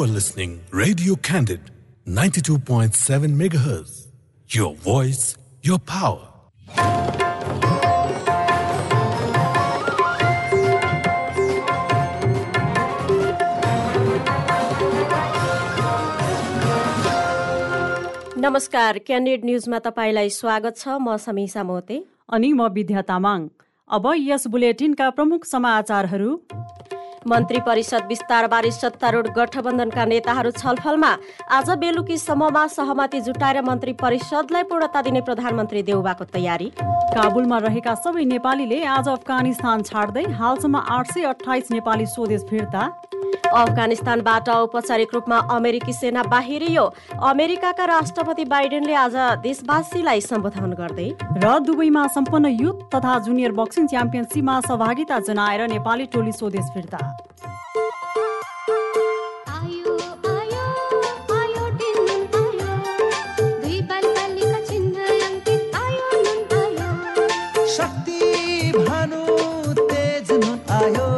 You are listening Radio Candid 92.7 megahertz. Your voice, your power. नमस्कार candid न्युजमा तपाईँलाई स्वागत छ म समीसा मोते अनि म विद्या तामाङ अब यस बुलेटिनका प्रमुख समाचारहरू मन्त्री परिषद विस्तारबारे सत्तारूढ गठबन्धनका नेताहरू छलफलमा आज बेलुकीसम्ममा सहमति जुटाएर मन्त्री परिषदलाई पूर्णता दिने प्रधानमन्त्री देउबाको तयारी। काबुलमा रहेका सबै नेपालीले आज अफगानिस्तान छाड्दै हालसम्म आठ सय अठाइस नेपाली स्वदेश फिर्ता अफगानिस्तानबाट औपचारिक रूपमा अमेरिकी सेना बाहिरियो अमेरिकाका राष्ट्रपति बाइडेनले आज देशवासीलाई सम्बोधन गर्दै। र दुबईमा सम्पन्न युथ तथा जुनियर बक्सिङ च्याम्पियनसिपमा सहभागिता जनाएर नेपाली टोली स्वदेश फिर्ता। आयो आयो आयो टिन्न आयो। दुई बालबालिका चिन्ह अङ्कित आयो नुन आयो। शक्ति भानु तेज आयो।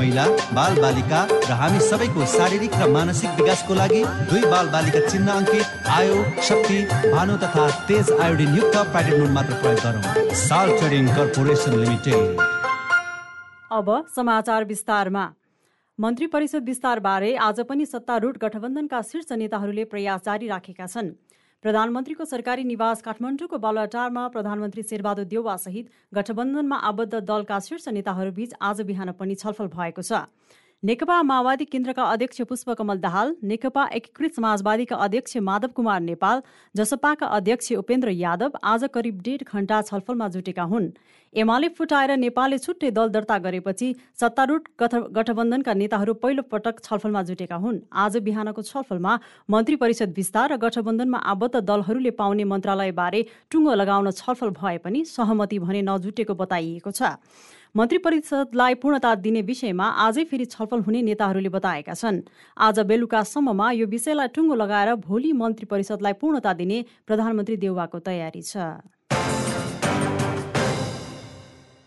महिला बाल बालिका र हामी सबैको शारीरिक र मानसिक विकासको लागि दुई बाल बालिका चिन्ह अङ्कित आयो शक्ति भानु तथा तेज आयोडिन युक्त प्याकेट मात्र प्रयोग गरौँ। साल ट्रेडिङ कर्पोरेसन लिमिटेड अब समाचार विस्तारमा। मन्त्री परिषद विस्तारबारे आज पनि सत्तारूढ गठबन्धनका शीर्ष नेताहरूले प्रयास जारी राखेका छन्। प्रधानमन्त्रीको सरकारी निवास काठमाडौँको बालुवाटारमा प्रधानमन्त्री शेरबहादुर देउवासहित गठबन्धनमा आबद्ध दलका शीर्ष नेताहरूबीच आज बिहान पनि छलफल भएको छ। नेकपा माओवादी केन्द्रका अध्यक्ष पुष्पकमल दाहाल नेकपा एकीकृत समाजवादीका अध्यक्ष माधव कुमार नेपाल जसपाका अध्यक्ष उपेन्द्र यादव आज करिब डेढ घण्टा छलफलमा जुटेका हुन्। एमाले फुटाएर नेपालले छुट्टै दल दर्ता गरेपछि सत्तारूढ गठ- गठबन्धनका नेताहरू पहिलो पटक छलफलमा जुटेका हुन्। आज बिहानको छलफलमा मन्त्री परिषद विस्तार र गठबन्धनमा आबद्ध दलहरूले पाउने मन्त्रालयबारे टुङ्गो लगाउन छलफल भए पनि सहमति भने नजुटेको बताइएको छ। मन्त्री परिषदलाई पूर्णता दिने विषयमा आजै फेरि छलफल हुने नेताहरूले बताएका छन्। आज बेलुकासम्ममा यो विषयलाई टुङ्गो लगाएर भोलि मन्त्री परिषदलाई पूर्णता दिने प्रधानमन्त्री देउवाको तयारी छ।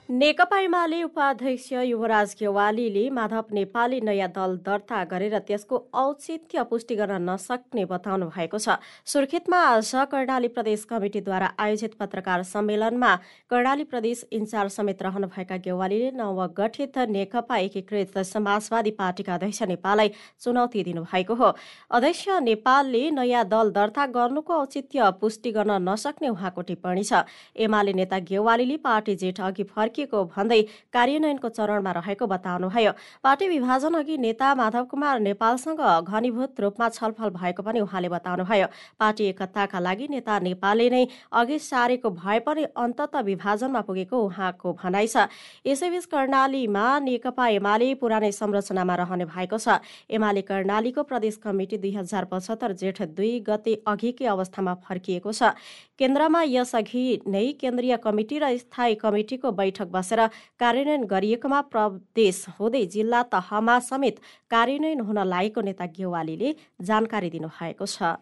नेकपा एमाले उपाध्यक्ष युवराज गेवालीले माधव नेपाली नयाँ दल दर्ता गरेर त्यसको औचित्य पुष्टि गर्न नसक्ने बताउनु भएको छ। सुर्खेतमा आज कर्णाली प्रदेश कमिटिद्वारा आयोजित पत्रकार सम्मेलनमा कर्णाली प्रदेश इन्चार्ज समेत रहनुभएका गेवालीले नवगठित नेकपा एकीकृत समाजवादी पार्टीका अध्यक्ष नेपाललाई चुनौती दिनुभएको हो। अध्यक्ष नेपालले नयाँ दल दर्ता गर्नुको औचित्य पुष्टि गर्न नसक्ने उहाँको टिप्पणी छ। एमाले नेता गेवालीले पार्टी जेठ अघि फर्किएको भन्दै कार्यान्वयनको चरणमा रहेको बताउनुभयो। पार्टी विभाजन अघि नेता माधव कुमार नेपालसँग घनीभूत रूपमा छलफल भएको पनि उहाँले बताउनुभयो। पार्टी एकताका लागि नेता नेपालले नै अघि सारेको भए पनि अन्तत विभाजनमा पुगेको उहाँको भनाइ छ। यसैबीच कर्णालीमा नेकपा एमाले पुरानै संरचनामा रहने भएको छ। एमाले कर्णालीको प्रदेश कमिटी दुई हजार पचहत्तर जेठ दुई गते अघिकै अवस्थामा फर्किएको छ। केन्द्रमा यसअघि नै केन्द्रीय कमिटी र स्थायी कमिटीको बैठक बसेर कार्यान्वयन गरिएकोमा प्रदेश हुँदै जिल्ला तहमा समेत कार्यान्वयन हुन लागेको नेता गेवालीले जानकारी दिनुभएको छ।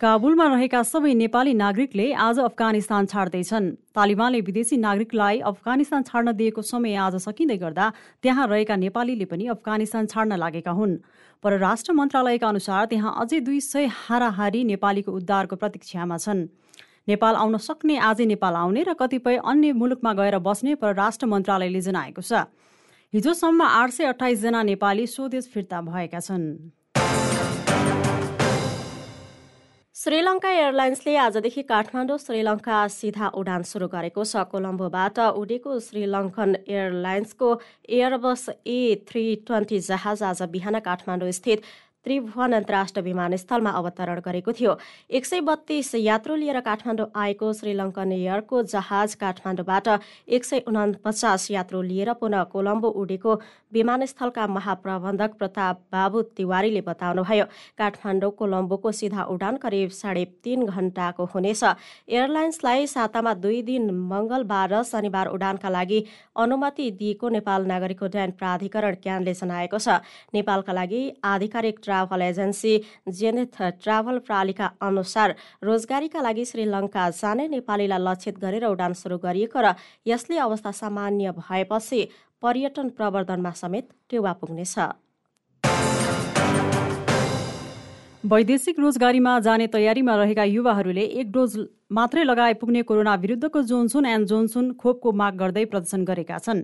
काबुलमा रहेका सबै नेपाली नागरिकले आज अफगानिस्तान छाड्दैछन्। तालिबानले विदेशी नागरिकलाई अफगानिस्तान छाड्न दिएको समय आज सकिँदै गर्दा त्यहाँ रहेका नेपालीले पनि अफगानिस्तान छाड्न लागेका हुन्। परराष्ट्र मन्त्रालयका अनुसार त्यहाँ अझै दुई सय हाराहारी नेपालीको उद्धारको प्रतीक्षामा छन्। नेपाल आउन सक्ने आजै नेपाल आउने र कतिपय अन्य मुलुकमा गएर बस्ने परराष्ट्र मन्त्रालयले जनाएको छ। हिजोसम्म आठ सय अठाइसजना नेपाली स्वदेश फिर्ता भएका छन्। श्रीलङ्का एयरलाइन्सले आजदेखि काठमाडौँ श्रीलङ्का सिधा उडान सुरु गरेको छ। कोलम्बोबाट उडेको श्रीलङ्कन एयरलाइन्सको एयरबस ए थ्री ट्वेन्टी जहाज आज बिहान काठमाडौँ स्थित त्रिभुवन अन्तर्राष्ट्रिय विमानस्थलमा अवतरण गरेको थियो। एक सय बत्तीस यात्रु लिएर काठमाडौँ आएको श्रीलङ्कन एयरको जहाज काठमाडौँबाट एक सय उनपचास यात्रु लिएर पुनः कोलम्बो उडेको विमानस्थलका महाप्रबन्धक प्रताप बाबु तिवारीले बताउनुभयो काठमाडौँ कोलम्बोको सिधा उडान करिब साढे तीन घण्टाको हुनेछ। एयरलाइन्सलाई सातामा दुई दिन मङ्गलबार र शनिबार उडानका लागि अनुमति दिएको नेपाल नागरिक उड्डयन प्राधिकरण क्यानले जनाएको छ। नेपालका लागि आधिकारिक ट्राभल एजेन्सी जेनेथ ट्राभल प्रणालीका अनुसार रोजगारीका लागि श्रीलङ्का जाने नेपालीलाई लक्षित गरेर उडान सुरु गरिएको र यसले अवस्था सामान्य भएपछि पर्यटन प्रवर्धनमा समेत टेवा पुग्नेछ। वैदेशिक रोजगारीमा जाने तयारीमा रहेका युवाहरूले एक डोज मात्रै लगाए पुग्ने कोरोना विरुद्धको जोन्सुन एन्ड जोन्सुन खोपको माग गर्दै प्रदर्शन गरेका छन्।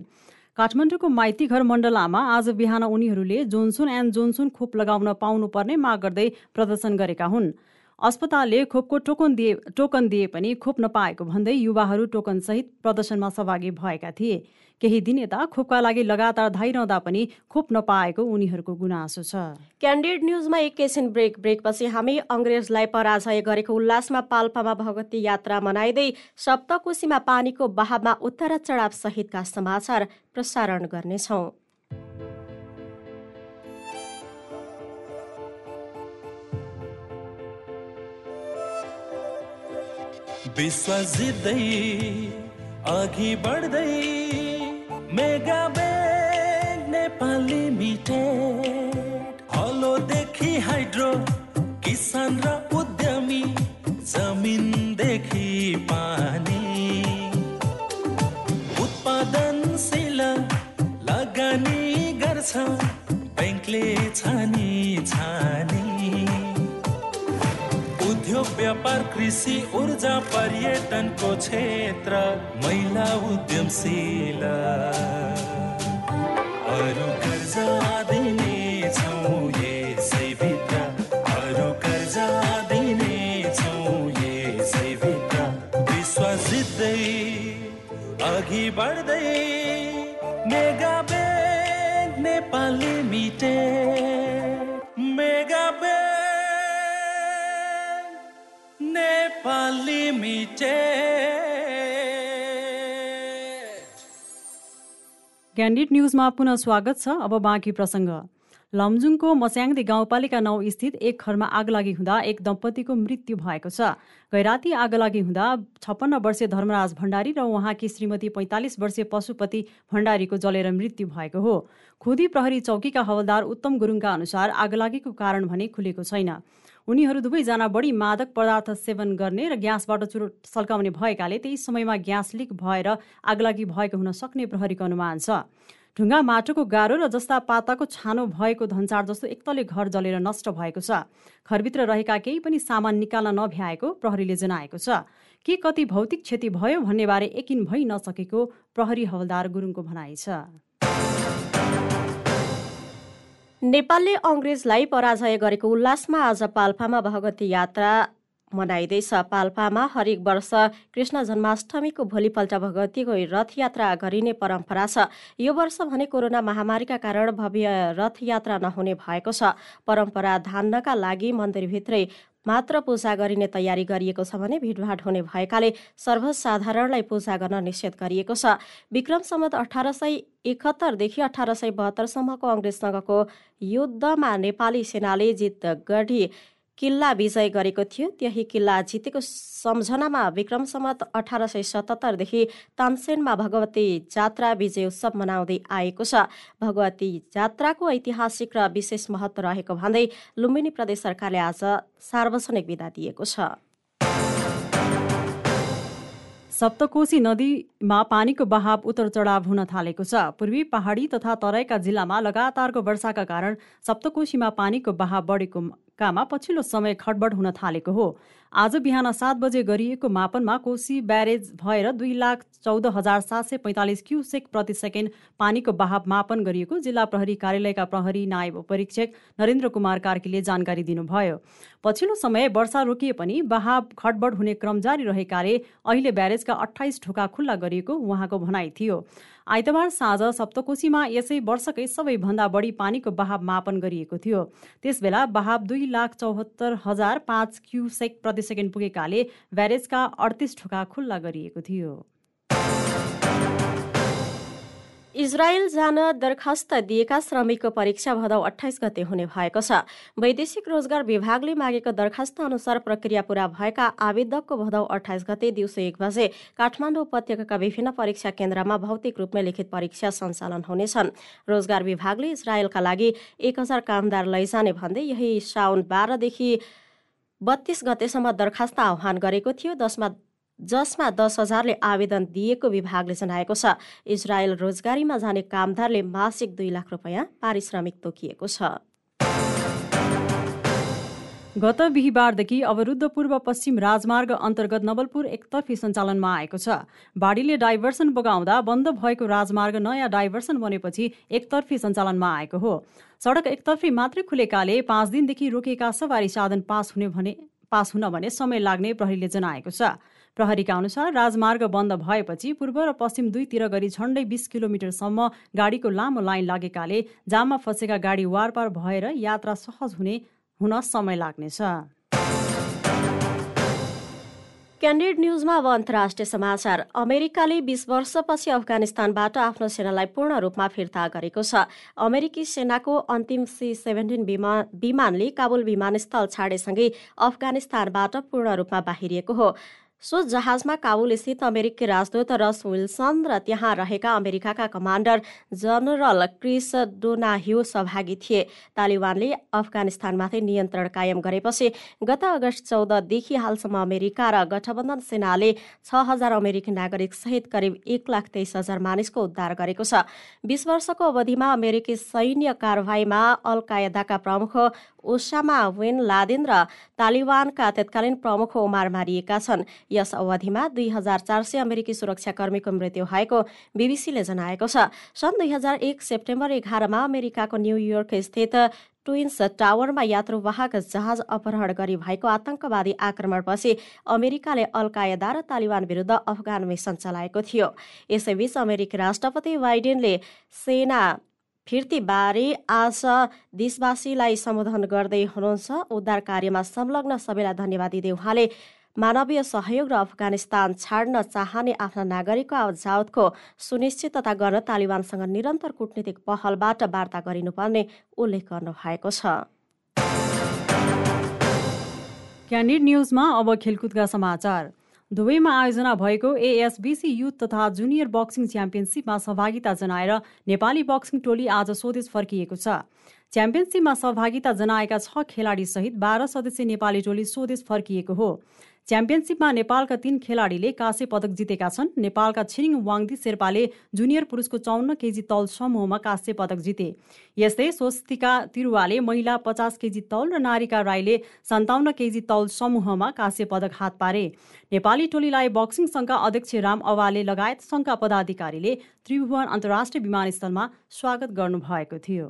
काठमाडौँको माइती घर मण्डलामा आज बिहान उनीहरूले जोन्सुन एन्ड जोन्सुन खोप लगाउन पाउनुपर्ने माग गर्दै प्रदर्शन गरेका हुन्। अस्पतालले खोपको टोकन दिए टोकन दिए पनि खोप नपाएको भन्दै युवाहरू टोकनसहित प्रदर्शनमा सहभागी भएका थिए। केही दिन यता खोपका लागि लगातार धाइरहँदा पनि खोप नपाएको उनीहरूको गुनासो छ। क्यान्डिड न्युजमा एकैछिन ब्रेक ब्रेकपछि हामी अङ्ग्रेजलाई पराजय गरेको उल्लासमा पाल्पामा भगवती यात्रा मनाइँदै सप्तकोशीमा पानीको बहावमा उत्तर चढाव सहितका समाचार प्रसारण गर्नेछौँ। विश्वास जित्दै अघि बढ्दै मेगा ब्याङ्क नेपाल लिमिटेड हलोदेखि हाइड्रो किसान र उद्यमी जमिनदेखि पानी। उत्पादनशील लगानी गर्छ ब्याङ्कले छानी छानी। उद्योग व्यापार कृषि ऊर्जा पर्यटनको क्षेत्र महिला उद्यमशील। अरू कर्जा दिने छौ अरू कर्जा दिने छौ यसैभित्र विश्वास जित्दै अघि बढ्दै क्यान्डिड न्युजमा पुनः स्वागत छ अब बाँकी प्रसङ्ग। लमजुङको मस्याङदी गाउँपालिका नौ स्थित एक घरमा आगलागी हुँदा एक दम्पतिको मृत्यु भएको छ। गैराती आगलागी हुँदा छप्पन्न वर्षीय धर्मराज भण्डारी र उहाँकी श्रीमती पैँतालिस वर्षीय पशुपति भण्डारीको जलेर मृत्यु भएको हो। खुदी प्रहरी चौकीका हवलदार उत्तम गुरुङका अनुसार आगलागीको कारण भने खुलेको छैन। उनीहरू दुवैजना बढी मादक पदार्थ सेवन गर्ने र ग्यासबाट चुरोट सल्काउने भएकाले त्यही समयमा ग्यास लिक भएर आगलागी भएको हुन सक्ने प्रहरीको अनुमान छ। ढुङ्गा माटोको गाह्रो र जस्ता पाताको छानो भएको धन्सार जस्तो एकतले घर जलेर नष्ट भएको छ। घरभित्र रहेका केही पनि सामान निकाल्न नभ्याएको प्रहरीले जनाएको छ। के कति भौतिक क्षति भयो भन्नेबारे यकिन भइ नसकेको प्रहरी हवलदार गुरुङको भनाइ छ। नेपालले अङ्ग्रेजलाई पराजय गरेको उल्लासमा आज पाल्पामा भगवती यात्रा मनाइँदैछ। पाल्पामा हरेक वर्ष कृष्ण जन्माष्टमीको भोलिपल्ट भगवतीको रथयात्रा गरिने परम्परा छ। यो वर्ष भने कोरोना महामारीका कारण भव्य रथयात्रा नहुने भएको छ। परम्परा धान्नका लागि मन्दिरभित्रै मात्र पूजा गरिने तयारी गरिएको छ भने भिडभाड हुने भएकाले सर्वसाधारणलाई पूजा गर्न निषेध गरिएको छ। विक्रम सम्मत अठार सय एकहत्तरदेखि अठार सय बहत्तरसम्मको अङ्ग्रेजसँगको युद्धमा नेपाली सेनाले जित गढी किल्ला विजय गरेको थियो। त्यही किल्ला जितेको सम्झनामा विक्रम सम्मत अठार सय सतहत्तरदेखि तानसेनमा भगवती जात्रा विजय उत्सव मनाउँदै आएको छ। भगवती जात्राको ऐतिहासिक र विशेष महत्व रहेको भन्दै लुम्बिनी प्रदेश सरकारले आज सार्वजनिक विदा दिएको छ। सप्तकोशी नदीमा पानीको बहाव उतर चढाव हुन थालेको छ। पूर्वी पहाडी तथा तराईका जिल्लामा लगातारको वर्षाका कारण सप्तकोशीमा पानीको बहाव बढेको कामा पछिल्लो समय खडबड हुन थालेको हो। आज बिहान सात बजे गरिएको मापनमा कोशी ब्यारेज भएर दुई लाख चौध हजार सात सय पैँतालिस क्युसेक प्रति सेकेन्ड पानीको बहाव मापन गरिएको जिल्ला प्रहरी कार्यालयका प्रहरी नायब परीक्षक नरेन्द्र कुमार कार्कीले जानकारी दिनुभयो। पछिल्लो समय वर्षा रोकिए पनि बहाव खडबड हुने क्रम जारी रहेकाले अहिले ब्यारेजका अठाइस ढोका खुल्ला गरिएको उहाँको भनाइ थियो। आइतबार साँझ सप्तकोशीमा यसै वर्षकै सबैभन्दा बढी पानीको बहाव मापन गरिएको थियो। त्यसबेला बहाव दुई लाख चौहत्तर हजार पाँच क्युसेक प्रति सेकेन्ड पुगेकाले ब्यारेजका अडतिस ढोका खुल्ला गरिएको थियो। इजरायल जान दरखास्त दिएका श्रमिकको परीक्षा भदौ अठाइस गते हुने भएको छ। वैदेशिक रोजगार विभागले मागेको दरखास्त अनुसार प्रक्रिया पूरा भएका आवेदकको भदौ अठाइस गते दिउँसो एक बजे काठमाडौँ उपत्यकाका विभिन्न परीक्षा केन्द्रमा भौतिक रूपमा लिखित परीक्षा सञ्चालन हुनेछन्। रोजगार विभागले इजरायलका लागि एक हजार कामदार लैजाने भन्दै यही साउन बाह्रदेखि बत्तीस गतेसम्म दरखास्त आह्वान गरेको थियो। जसमा जसमा दस हजारले आवेदन दिएको विभागले जनाएको छ। इजरायल रोजगारीमा जाने कामदारले मासिक दुई लाख रुपियाँ पारिश्रमिक तोकिएको छ। गत बिहिबारदेखि अवरुद्ध पूर्व पश्चिम राजमार्ग अन्तर्गत नवलपुर एकतर्फी सञ्चालनमा आएको छ। बाढीले डाइभर्सन बगाउँदा बन्द भएको राजमार्ग नयाँ डाइभर्सन बनेपछि एकतर्फी सञ्चालनमा आएको हो। सडक एकतर्फी मात्रै खुलेकाले पाँच दिनदेखि रोकिएका सवारी साधन पास हुने भने पास हुन भने समय लाग्ने प्रहरीले जनाएको छ। प्रहरीका अनुसार राजमार्ग बन्द भएपछि पूर्व र पश्चिम दुईतिर गरी झण्डै बिस किलोमिटरसम्म गाडीको लामो लाइन लागेकाले जाममा फँसेका गाडी वारपार भएर यात्रा सहज हुने हुन समय लाग्नेछ। क्यान्डिड न्युजमा अब अन्तर्राष्ट्रिय समाचार। अमेरिकाले बीस वर्षपछि अफगानिस्तानबाट आफ्नो सेनालाई पूर्ण रूपमा फिर्ता गरेको छ। अमेरिकी सेनाको अन्तिम सी सेभेन्टिन विमानले काबुल विमानस्थल छाडेसँगै अफगानिस्तानबाट पूर्ण रूपमा बाहिरिएको हो। सो जहाजमा काबुल स्थित अमेरिकी राजदूत रस विल्सन र त्यहाँ रहेका अमेरिकाका कमान्डर जनरल क्रिस डोनाह्यू सहभागी थिए। तालिबानले अफगानिस्तानमाथि नियन्त्रण कायम गरेपछि गत अगस्त चौधदेखि हालसम्म अमेरिका र गठबन्धन सेनाले छ हजार अमेरिकी नागरिक सहित करिब एक लाख तेइस हजार मानिसको उद्धार गरेको छ। बीस वर्षको अवधिमा अमेरिकी सैन्य कारवाहीमा अल कायदाका प्रमुख ओसामा वेन लादेन र तालिबानका तत्कालीन प्रमुख उमार मारिएका छन्। यस अवधिमा दुई हजार चार सय अमेरिकी सुरक्षाकर्मीको मृत्यु भएको बीबीसीले जनाएको छ। सन् दुई हजार एक सेप्टेम्बर एघारमा अमेरिकाको न्युयोर्क स्थित ट्विन्स टावरमा यात्रुवाहक जहाज अपहरण गरी भएको आतंकवादी आक्रमणपछि अमेरिकाले अल कायदा र तालिबान विरुद्ध अफगान मिसन चलाएको थियो। यसैबीच अमेरिकी राष्ट्रपति बाइडेनले सेना फिर्तीबारे आज देशवासीलाई सम्बोधन गर्दै हुनुहुन्छ। उद्धार कार्यमा संलग्न सबैलाई धन्यवाद दिँदै उहाँले मानवीय सहयोग र अफगानिस्तान छाड्न चाहने आफ्ना नागरिकको आवजावतको सुनिश्चितता गर्न तालिबानसँग निरन्तर कूटनीतिक पहलबाट वार्ता गरिनुपर्ने उल्लेख गर्नुभएको छ। क्यान्डिड न्युजमा अब खेलकुदका समाचार। दुवैमा आयोजना भएको एएसबिसी युथ तथा जुनियर बक्सिङ च्याम्पियनसिपमा सहभागिता जनाएर नेपाली बक्सिङ टोली आज स्वदेश फर्किएको छ। च्याम्पियनसिपमा सहभागिता जनाएका छ खेलाडीसहित बाह्र सदस्यीय नेपाली टोली स्वदेश फर्किएको हो। च्याम्पियनसिपमा नेपालका तीन खेलाडीले काँस्य पदक जितेका छन्। नेपालका छिरिङ वाङदी शेर्पाले जुनियर पुरुषको चौन्न केजी तौल समूहमा काँस्य पदक जिते। यस्तै स्वस्तिका तिरुवाले महिला पचास केजी तौल र नारिका राईले सन्ताउन्न केजी तौल समूहमा काँस्य पदक हात पारे। नेपाली टोलीलाई बक्सिङ सङ्घका अध्यक्ष राम अवाले लगायत सङ्घका पदाधिकारीले त्रिभुवन अन्तर्राष्ट्रिय विमानस्थलमा स्वागत गर्नुभएको थियो।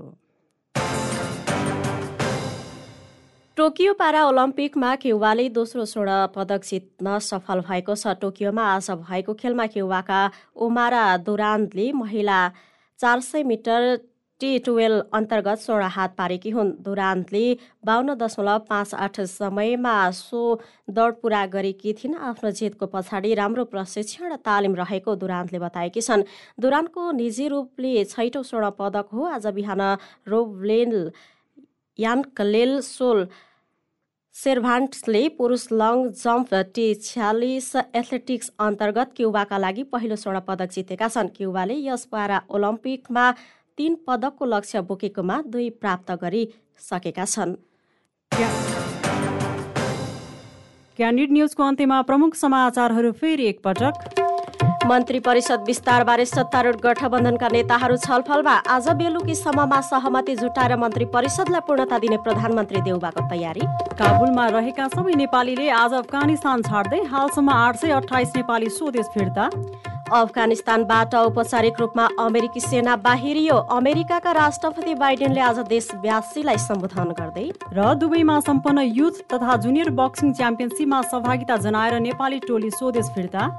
टोकियो पारा ओलम्पिकमा क्युबाले दोस्रो स्वर्ण पदक जित्न सफल भएको छ। टोकियोमा आज भएको खेलमा क्युबाका ओमारा दुरान्दले महिला चार सय मिटर टी टुवेल्भ अन्तर्गत स्वर्ण हात पारेकी हुन्। दुरान्तले बाहन्न दशमलव पाँच आठ समयमा सो दौड पुरा गरेकी थिइन्। आफ्नो जितको पछाडि राम्रो प्रशिक्षण र तालिम रहेको दुरान्तले बताएकी छन्। दुरान्तको निजी रूपले छैटौँ स्वर्ण पदक हो। आज बिहान रोभलेन यान्कलेल सोल सेर्भान्ट्सले पुरुष लङ जम्प टी छ्यालिस एथलेटिक्स अन्तर्गत क्युबाका लागि पहिलो स्वर्ण पदक जितेका छन्। क्युबाले यस पारा ओलम्पिकमा तीन पदकको लक्ष्य बोकेकोमा दुई प्राप्त गरिसकेका छन्। क्यान्डिड न्युजको अन्त्यमा प्रमुख समाचारहरू फेरि एकपटक। मन्त्री परिषद विस्तारबारे सत्तारूढ गठबन्धनका नेताहरू छलफलमा आज बेलुकीसम्ममा सहमति जुटाएर मन्त्री परिषदलाई पूर्णता दिने प्रधानमन्त्री देउबाको तयारी। काबुलमा रहेका सबै नेपालीले आज अफगानिस्तान छाड्दै हालसम्म आठ सय अठाइस नेपाली स्वदेश फिर्ता। अफगानिस्तानबाट औपचारिक रूपमा अमेरिकी सेना बाहिरियो। अमेरिकाका राष्ट्रपति बाइडेनले आज देशवासीलाई सम्बोधन गर्दै। र दुबईमा सम्पन्न युथ तथा जुनियर बक्सिङ च्याम्पियनसिपमा सहभागिता जनाएर नेपाली टोली स्वदेश फिर्ता।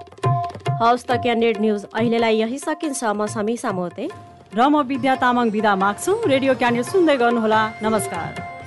हवस् त क्यान्डिड न्युज अहिलेलाई यही सकिन्छ। म समीसा मोते। र म विद्या तामाङ विदा माग्छु। रेडियो क्यान्डिड सुन्दै गर्नुहोला। नमस्कार।